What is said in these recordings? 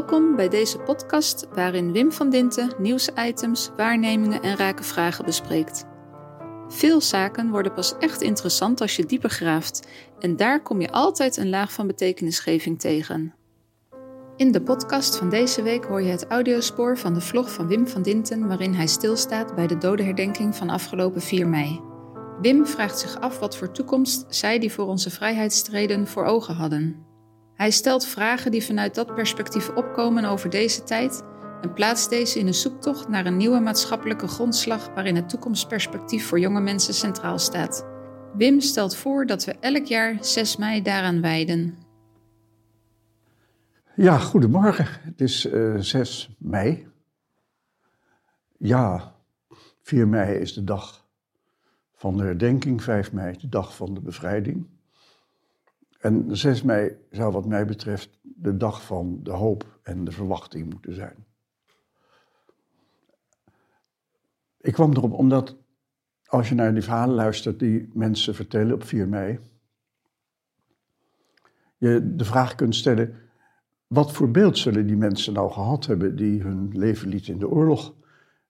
Welkom bij deze podcast waarin Wim van Dinten nieuwsitems, waarnemingen en rake vragen bespreekt. Veel zaken worden pas echt interessant als je dieper graaft en daar kom je altijd een laag van betekenisgeving tegen. In de podcast van deze week hoor je het audiospoor van de vlog van Wim van Dinten waarin hij stilstaat bij de dodenherdenking van afgelopen 4 mei. Wim vraagt zich af wat voor toekomst zij die voor onze vrijheid streden voor ogen hadden. Hij stelt vragen die vanuit dat perspectief opkomen over deze tijd en plaatst deze in een zoektocht naar een nieuwe maatschappelijke grondslag waarin het toekomstperspectief voor jonge mensen centraal staat. Wim stelt voor dat we elk jaar 6 mei daaraan wijden. Ja, goedemorgen. Het is uh, eh, 6 mei. Ja, 4 mei is de dag van de herdenking, 5 mei de dag van de bevrijding. En 6 mei zou wat mij betreft de dag van de hoop en de verwachting moeten zijn. Ik kwam erop omdat als je naar die verhalen luistert die mensen vertellen op 4 mei, je de vraag kunt stellen, wat voor beeld zullen die mensen nou gehad hebben die hun leven lieten in de oorlog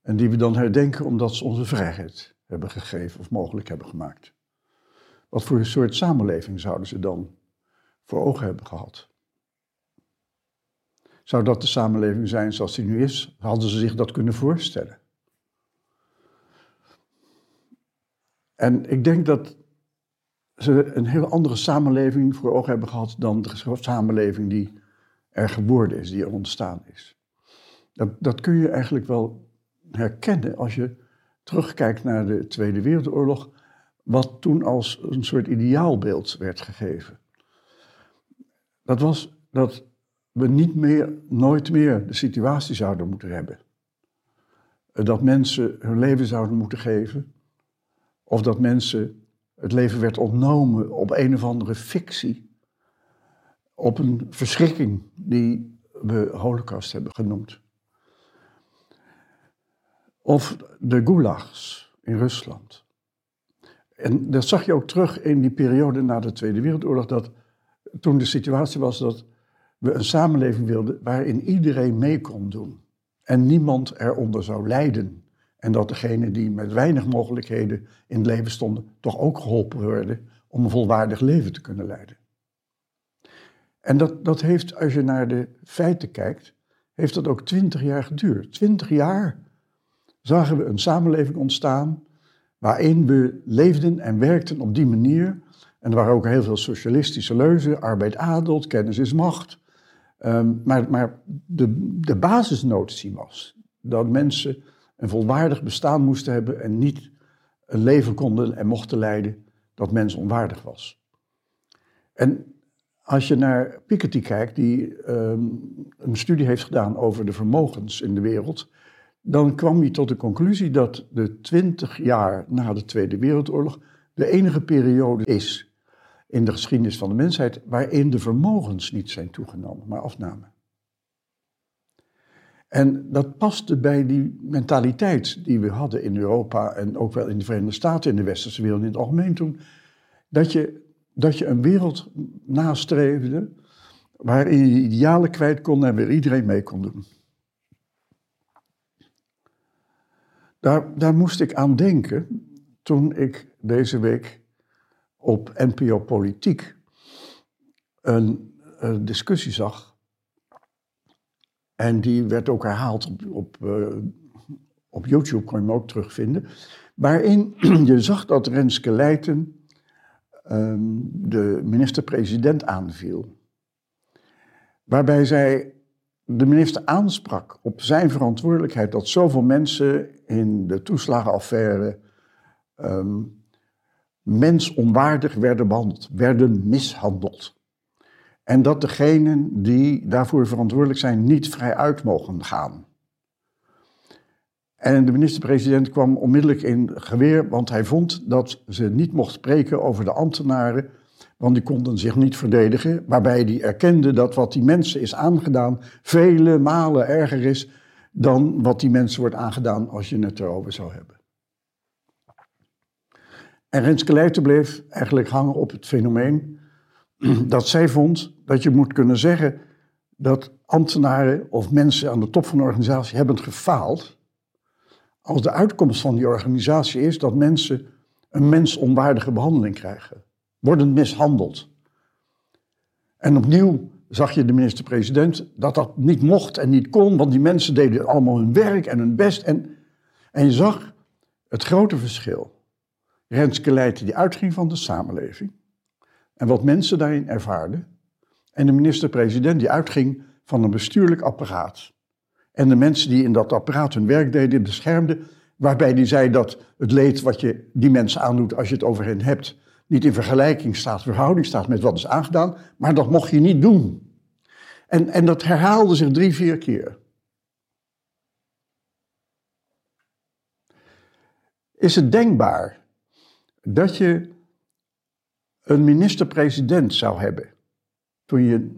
en die we dan herdenken omdat ze onze vrijheid hebben gegeven of mogelijk hebben gemaakt? Wat voor een soort samenleving zouden ze dan voor ogen hebben gehad. Zou dat de samenleving zijn zoals die nu is? Hadden ze zich dat kunnen voorstellen? En ik denk dat ze een heel andere samenleving voor ogen hebben gehad dan de samenleving die er geworden is, die er ontstaan is. Dat, dat kun je eigenlijk wel herkennen als je terugkijkt naar de Tweede Wereldoorlog, wat toen als een soort ideaalbeeld werd gegeven dat was dat we niet meer, nooit meer de situatie zouden moeten hebben. Dat mensen hun leven zouden moeten geven, of dat mensen het leven werd ontnomen op een of andere fictie, op een verschrikking die we Holocaust hebben genoemd. Of de gulags in Rusland. En dat zag je ook terug in die periode na de Tweede Wereldoorlog, dat toen de situatie was dat we een samenleving wilden waarin iedereen mee kon doen en niemand eronder zou lijden. En dat degenen die met weinig mogelijkheden in het leven stonden, toch ook geholpen werden om een volwaardig leven te kunnen leiden. En dat, dat heeft, als je naar de feiten kijkt, heeft dat ook twintig jaar geduurd. Twintig jaar zagen we een samenleving ontstaan waarin we leefden en werkten op die manier en er waren ook heel veel socialistische leuzen, arbeid adelt, kennis is macht. Ehm, maar maar de, de basisnotie was dat mensen een volwaardig bestaan moesten hebben en niet een leven konden en mochten leiden dat mens onwaardig was. En als je naar Piketty kijkt, die ehm, een studie heeft gedaan over de vermogens in de wereld, dan kwam hij tot de conclusie dat de twintig jaar na de Tweede Wereldoorlog de enige periode is in de geschiedenis van de mensheid waarin de vermogens niet zijn toegenomen, maar afnamen. En dat paste bij die mentaliteit die we hadden in Europa en ook wel in de Verenigde Staten, in de westerse wereld in het algemeen toen, dat je, dat je een wereld nastreefde waarin je idealen kwijt kon en waar iedereen mee kon doen. Daar, daar moest ik aan denken toen ik deze week op NPO Politiek een, een, discussie zag. En die werd ook herhaald op, op, uh, op YouTube, kon je hem ook terugvinden. Waarin je zag dat Renske Leijten um, de minister-president aanviel. Waarbij zij de minister aansprak op zijn verantwoordelijkheid dat zoveel mensen in de toeslagenaffaire um, mensonwaardig werden behandeld, werden mishandeld. En dat degenen die daarvoor verantwoordelijk zijn niet vrij uit mogen gaan. En de minister-president kwam onmiddellijk in geweer, want hij vond dat ze niet mocht spreken over de ambtenaren, want die konden zich niet verdedigen. Waarbij hij erkende dat wat die mensen is aangedaan vele malen erger is dan wat die mensen wordt aangedaan als je het erover zou hebben. En Renske Leijten bleef eigenlijk hangen op het fenomeen dat zij vond dat je moet kunnen zeggen dat ambtenaren of mensen aan de top van een organisatie hebben gefaald als de uitkomst van die organisatie is dat mensen een mensonwaardige behandeling krijgen, worden mishandeld. En opnieuw zag je de minister-president dat dat niet mocht en niet kon, want die mensen deden allemaal hun werk en hun best. En, en je zag het grote verschil. Renske Leijten die uitging van de samenleving en wat mensen daarin ervaarden. En de minister-president die uitging van een bestuurlijk apparaat. En de mensen die in dat apparaat hun werk deden, beschermden. Waarbij die zei dat het leed wat je die mensen aandoet als je het over hen hebt, niet in vergelijking staat, verhouding staat met wat is aangedaan. Maar dat mocht je niet doen. En, en dat herhaalde zich drie, vier keer. Is het denkbaar dat je een minister-president zou hebben toen je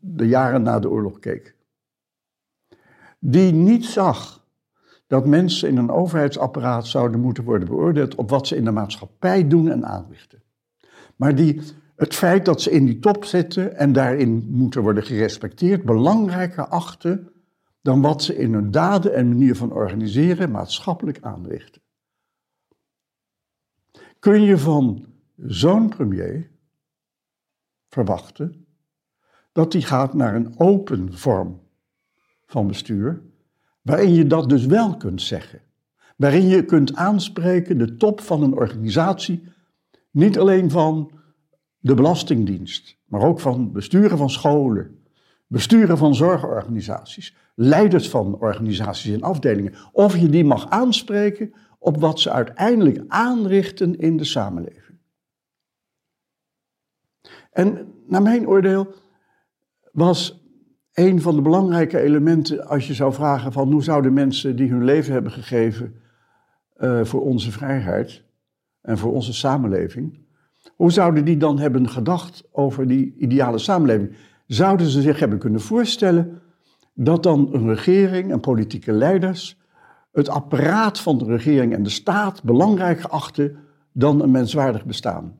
de jaren na de oorlog keek, die niet zag dat mensen in een overheidsapparaat zouden moeten worden beoordeeld op wat ze in de maatschappij doen en aanrichten. Maar die het feit dat ze in die top zitten en daarin moeten worden gerespecteerd belangrijker achten dan wat ze in hun daden en manier van organiseren maatschappelijk aanrichten. Kun je van zo'n premier verwachten dat die gaat naar een open vorm van bestuur, waarin je dat dus wel kunt zeggen. Waarin je kunt aanspreken de top van een organisatie, niet alleen van de Belastingdienst, maar ook van besturen van scholen, besturen van zorgorganisaties, leiders van organisaties en afdelingen. Of je die mag aanspreken op wat ze uiteindelijk aanrichten in de samenleving. En naar mijn oordeel was een van de belangrijke elementen als je zou vragen van hoe zouden mensen die hun leven hebben gegeven uh, voor onze vrijheid en voor onze samenleving, hoe zouden die dan hebben gedacht over die ideale samenleving? Zouden ze zich hebben kunnen voorstellen dat dan een regering en politieke leiders het apparaat van de regering en de staat belangrijker achten dan een menswaardig bestaan?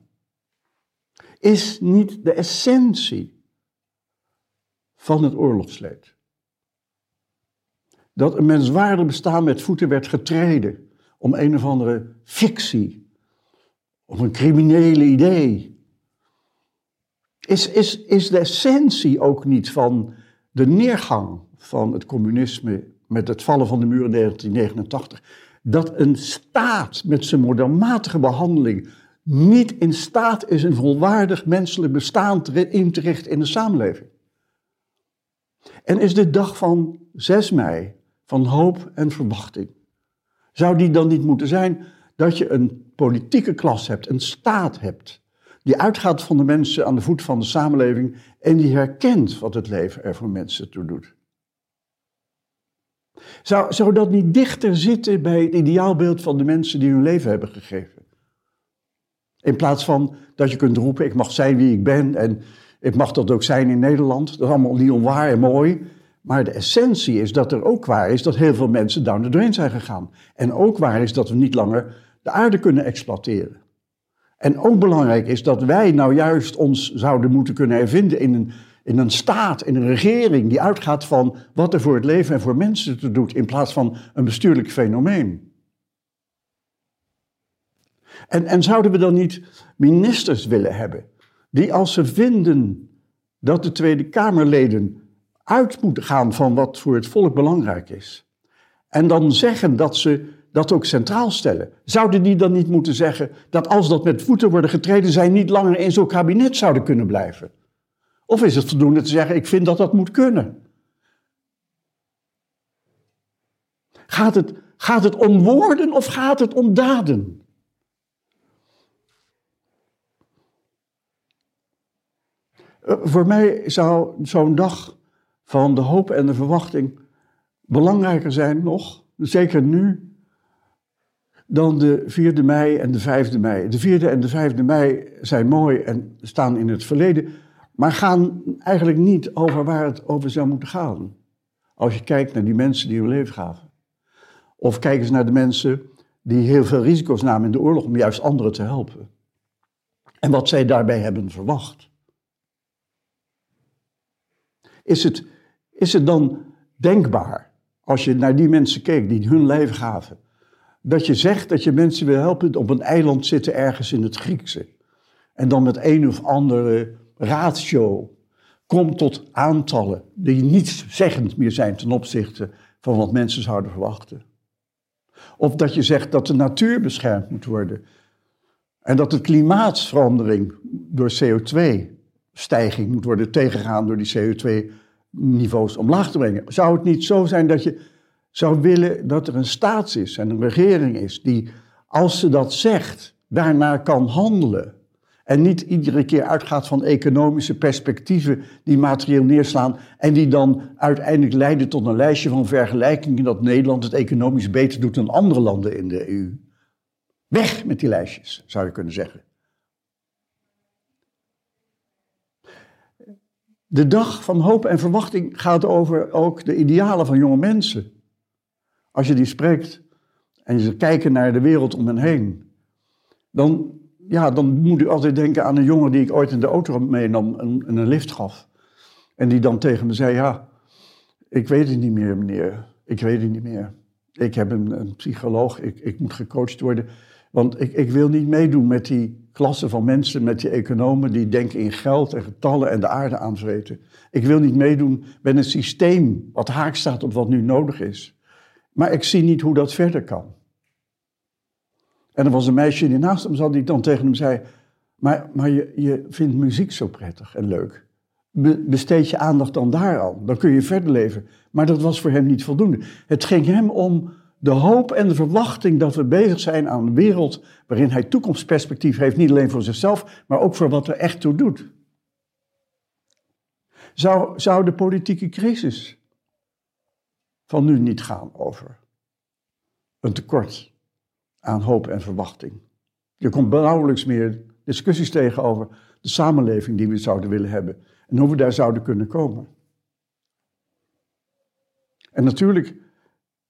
Is niet de essentie van het oorlogsleed dat een menswaardig bestaan met voeten werd getreden om een of andere fictie of een criminele idee. Is, is, is de essentie ook niet van de neergang van het communisme met het vallen van de muur in 1989, dat een staat met zijn modelmatige behandeling niet in staat is een volwaardig menselijk bestaan in te richten in de samenleving? En is de dag van 6 mei van hoop en verwachting, zou die dan niet moeten zijn dat je een politieke klas hebt, een staat hebt, die uitgaat van de mensen aan de voet van de samenleving en die herkent wat het leven er voor mensen toe doet. Zou, dat niet dichter zitten bij het ideaalbeeld van de mensen die hun leven hebben gegeven? In plaats van dat je kunt roepen, ik mag zijn wie ik ben en ik mag dat ook zijn in Nederland. Dat is allemaal niet onwaar en mooi. Maar de essentie is dat er ook waar is dat heel veel mensen down the drain zijn gegaan. En ook waar is dat we niet langer de aarde kunnen exploiteren. En ook belangrijk is dat wij nou juist ons zouden moeten kunnen hervinden in een, in een staat, in een regering die uitgaat van wat er voor het leven en voor mensen te doet, in plaats van een bestuurlijk fenomeen. En, en zouden we dan niet ministers willen hebben, die als ze vinden dat de Tweede Kamerleden uit moeten gaan van wat voor het volk belangrijk is, en dan zeggen dat ze dat ook centraal stellen. Zouden die dan niet moeten zeggen dat als dat met voeten worden getreden, zij niet langer in zo'n kabinet zouden kunnen blijven? Of is het voldoende te zeggen, ik vind dat dat moet kunnen? Gaat het, gaat het om woorden of gaat het om daden? Eh, voor mij zou zo'n dag van de hoop en de verwachting belangrijker zijn nog, zeker nu, dan de 4e mei en de 5e mei. De 4e en de 5e mei zijn mooi en staan in het verleden, maar gaan eigenlijk niet over waar het over zou moeten gaan. Als je kijkt naar die mensen die hun leven gaven. Of kijk eens naar de mensen die heel veel risico's namen in de oorlog om juist anderen te helpen. En wat zij daarbij hebben verwacht. Is het, is het dan denkbaar, als je naar die mensen keek die hun leven gaven, dat je zegt dat je mensen wil helpen op een eiland zitten ergens in het Griekse. En dan met een of andere ratio komt tot aantallen die niet zeggend meer zijn ten opzichte van wat mensen zouden verwachten. Of dat je zegt dat de natuur beschermd moet worden. En dat de klimaatsverandering door CO2-stijging moet worden tegengegaan door die CO2-niveaus omlaag te brengen. Zou het niet zo zijn dat je zou willen dat er een staats is en een regering is die, als ze dat zegt, daarnaar kan handelen? En niet iedere keer uitgaat van economische perspectieven die materieel neerslaan en die dan uiteindelijk leiden tot een lijstje van vergelijkingen dat Nederland het economisch beter doet dan andere landen in de EU. Weg met die lijstjes, zou je kunnen zeggen. De dag van hoop en verwachting gaat over ook de idealen van jonge mensen. Als je die spreekt en je kijkt naar de wereld om hen heen, dan ja, dan moet ik altijd denken aan een jongen die ik ooit in de auto meenam en een lift gaf. En die dan tegen me zei, ja, ik weet het niet meer meneer, ik weet het niet meer. Ik heb een, een psycholoog, ik, ik moet gecoacht worden. Want ik, ik wil niet meedoen met die klasse van mensen, met die economen die denken in geld en getallen en de aarde aanvreten. Ik wil niet meedoen met een systeem wat haak staat op wat nu nodig is. Maar ik zie niet hoe dat verder kan. En er was een meisje die naast hem zat die dan tegen hem zei: Maar, maar je, je vindt muziek zo prettig en leuk. besteed je aandacht dan daar al. Dan kun je verder leven. Maar dat was voor hem niet voldoende. Het ging hem om de hoop en de verwachting dat we bezig zijn aan een wereld waarin hij toekomstperspectief heeft, niet alleen voor zichzelf, maar ook voor wat er echt toe doet. Zou, zou de politieke crisis van nu niet gaan over een tekort aan hoop en verwachting. Je komt nauwelijks meer discussies tegen over de samenleving die we zouden willen hebben en hoe we daar zouden kunnen komen. En natuurlijk,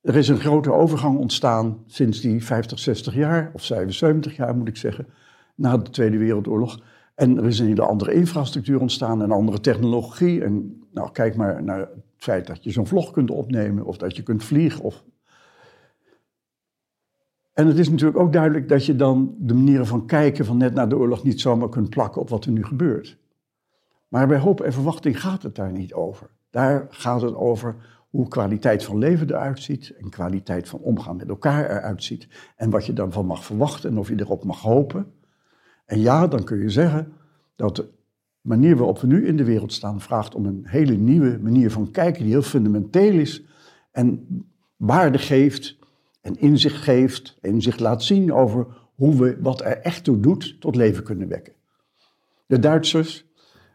er is een grote overgang ontstaan sinds die 50, 60 jaar, of 75 jaar moet ik zeggen, na de Tweede Wereldoorlog. En er is een hele andere infrastructuur ontstaan, een andere technologie. En nou, kijk maar naar het feit dat je zo'n vlog kunt opnemen, of dat je kunt vliegen, of en het is natuurlijk ook duidelijk dat je dan de manieren van kijken van net na de oorlog niet zomaar kunt plakken op wat er nu gebeurt. Maar bij hoop en verwachting gaat het daar niet over. Daar gaat het over hoe kwaliteit van leven eruit ziet en kwaliteit van omgaan met elkaar eruit ziet. En wat je dan van mag verwachten en of je erop mag hopen. En ja, dan kun je zeggen dat de manier waarop we nu in de wereld staan vraagt om een hele nieuwe manier van kijken die heel fundamenteel is en waarde geeft en inzicht geeft, inzicht laat zien over hoe we wat er echt toe doet tot leven kunnen wekken. De Duitsers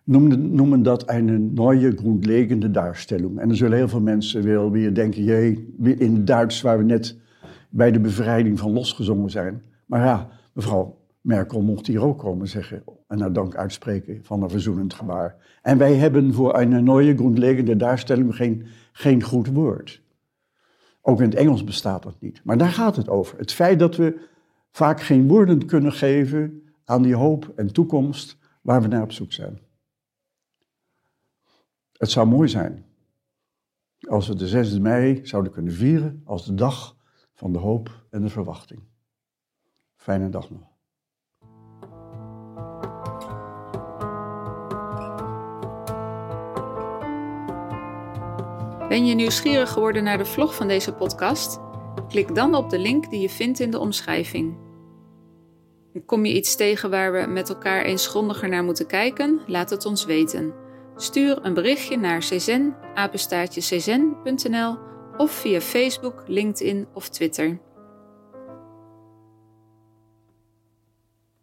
noemen, dat een neue grundlegende Darstellung. En er zullen heel veel mensen wel weer denken, jee, in het Duits waar we net bij de bevrijding van losgezongen zijn. Maar ja, mevrouw Merkel mocht hier ook komen zeggen en naar dank uitspreken van een verzoenend gebaar. En wij hebben voor een neue grundlegende Darstellung geen, geen goed woord. Ook in het Engels bestaat dat niet. Maar daar gaat het over. Het feit dat we vaak geen woorden kunnen geven aan die hoop en toekomst waar we naar op zoek zijn. Het zou mooi zijn als we de 6e mei zouden kunnen vieren als de dag van de hoop en de verwachting. Fijne dag nog. Ben je nieuwsgierig geworden naar de vlog van deze podcast? Klik dan op de link die je vindt in de omschrijving. Kom je iets tegen waar we met elkaar eens grondiger naar moeten kijken? Laat het ons weten. Stuur een berichtje naar czen, of via Facebook, LinkedIn of Twitter.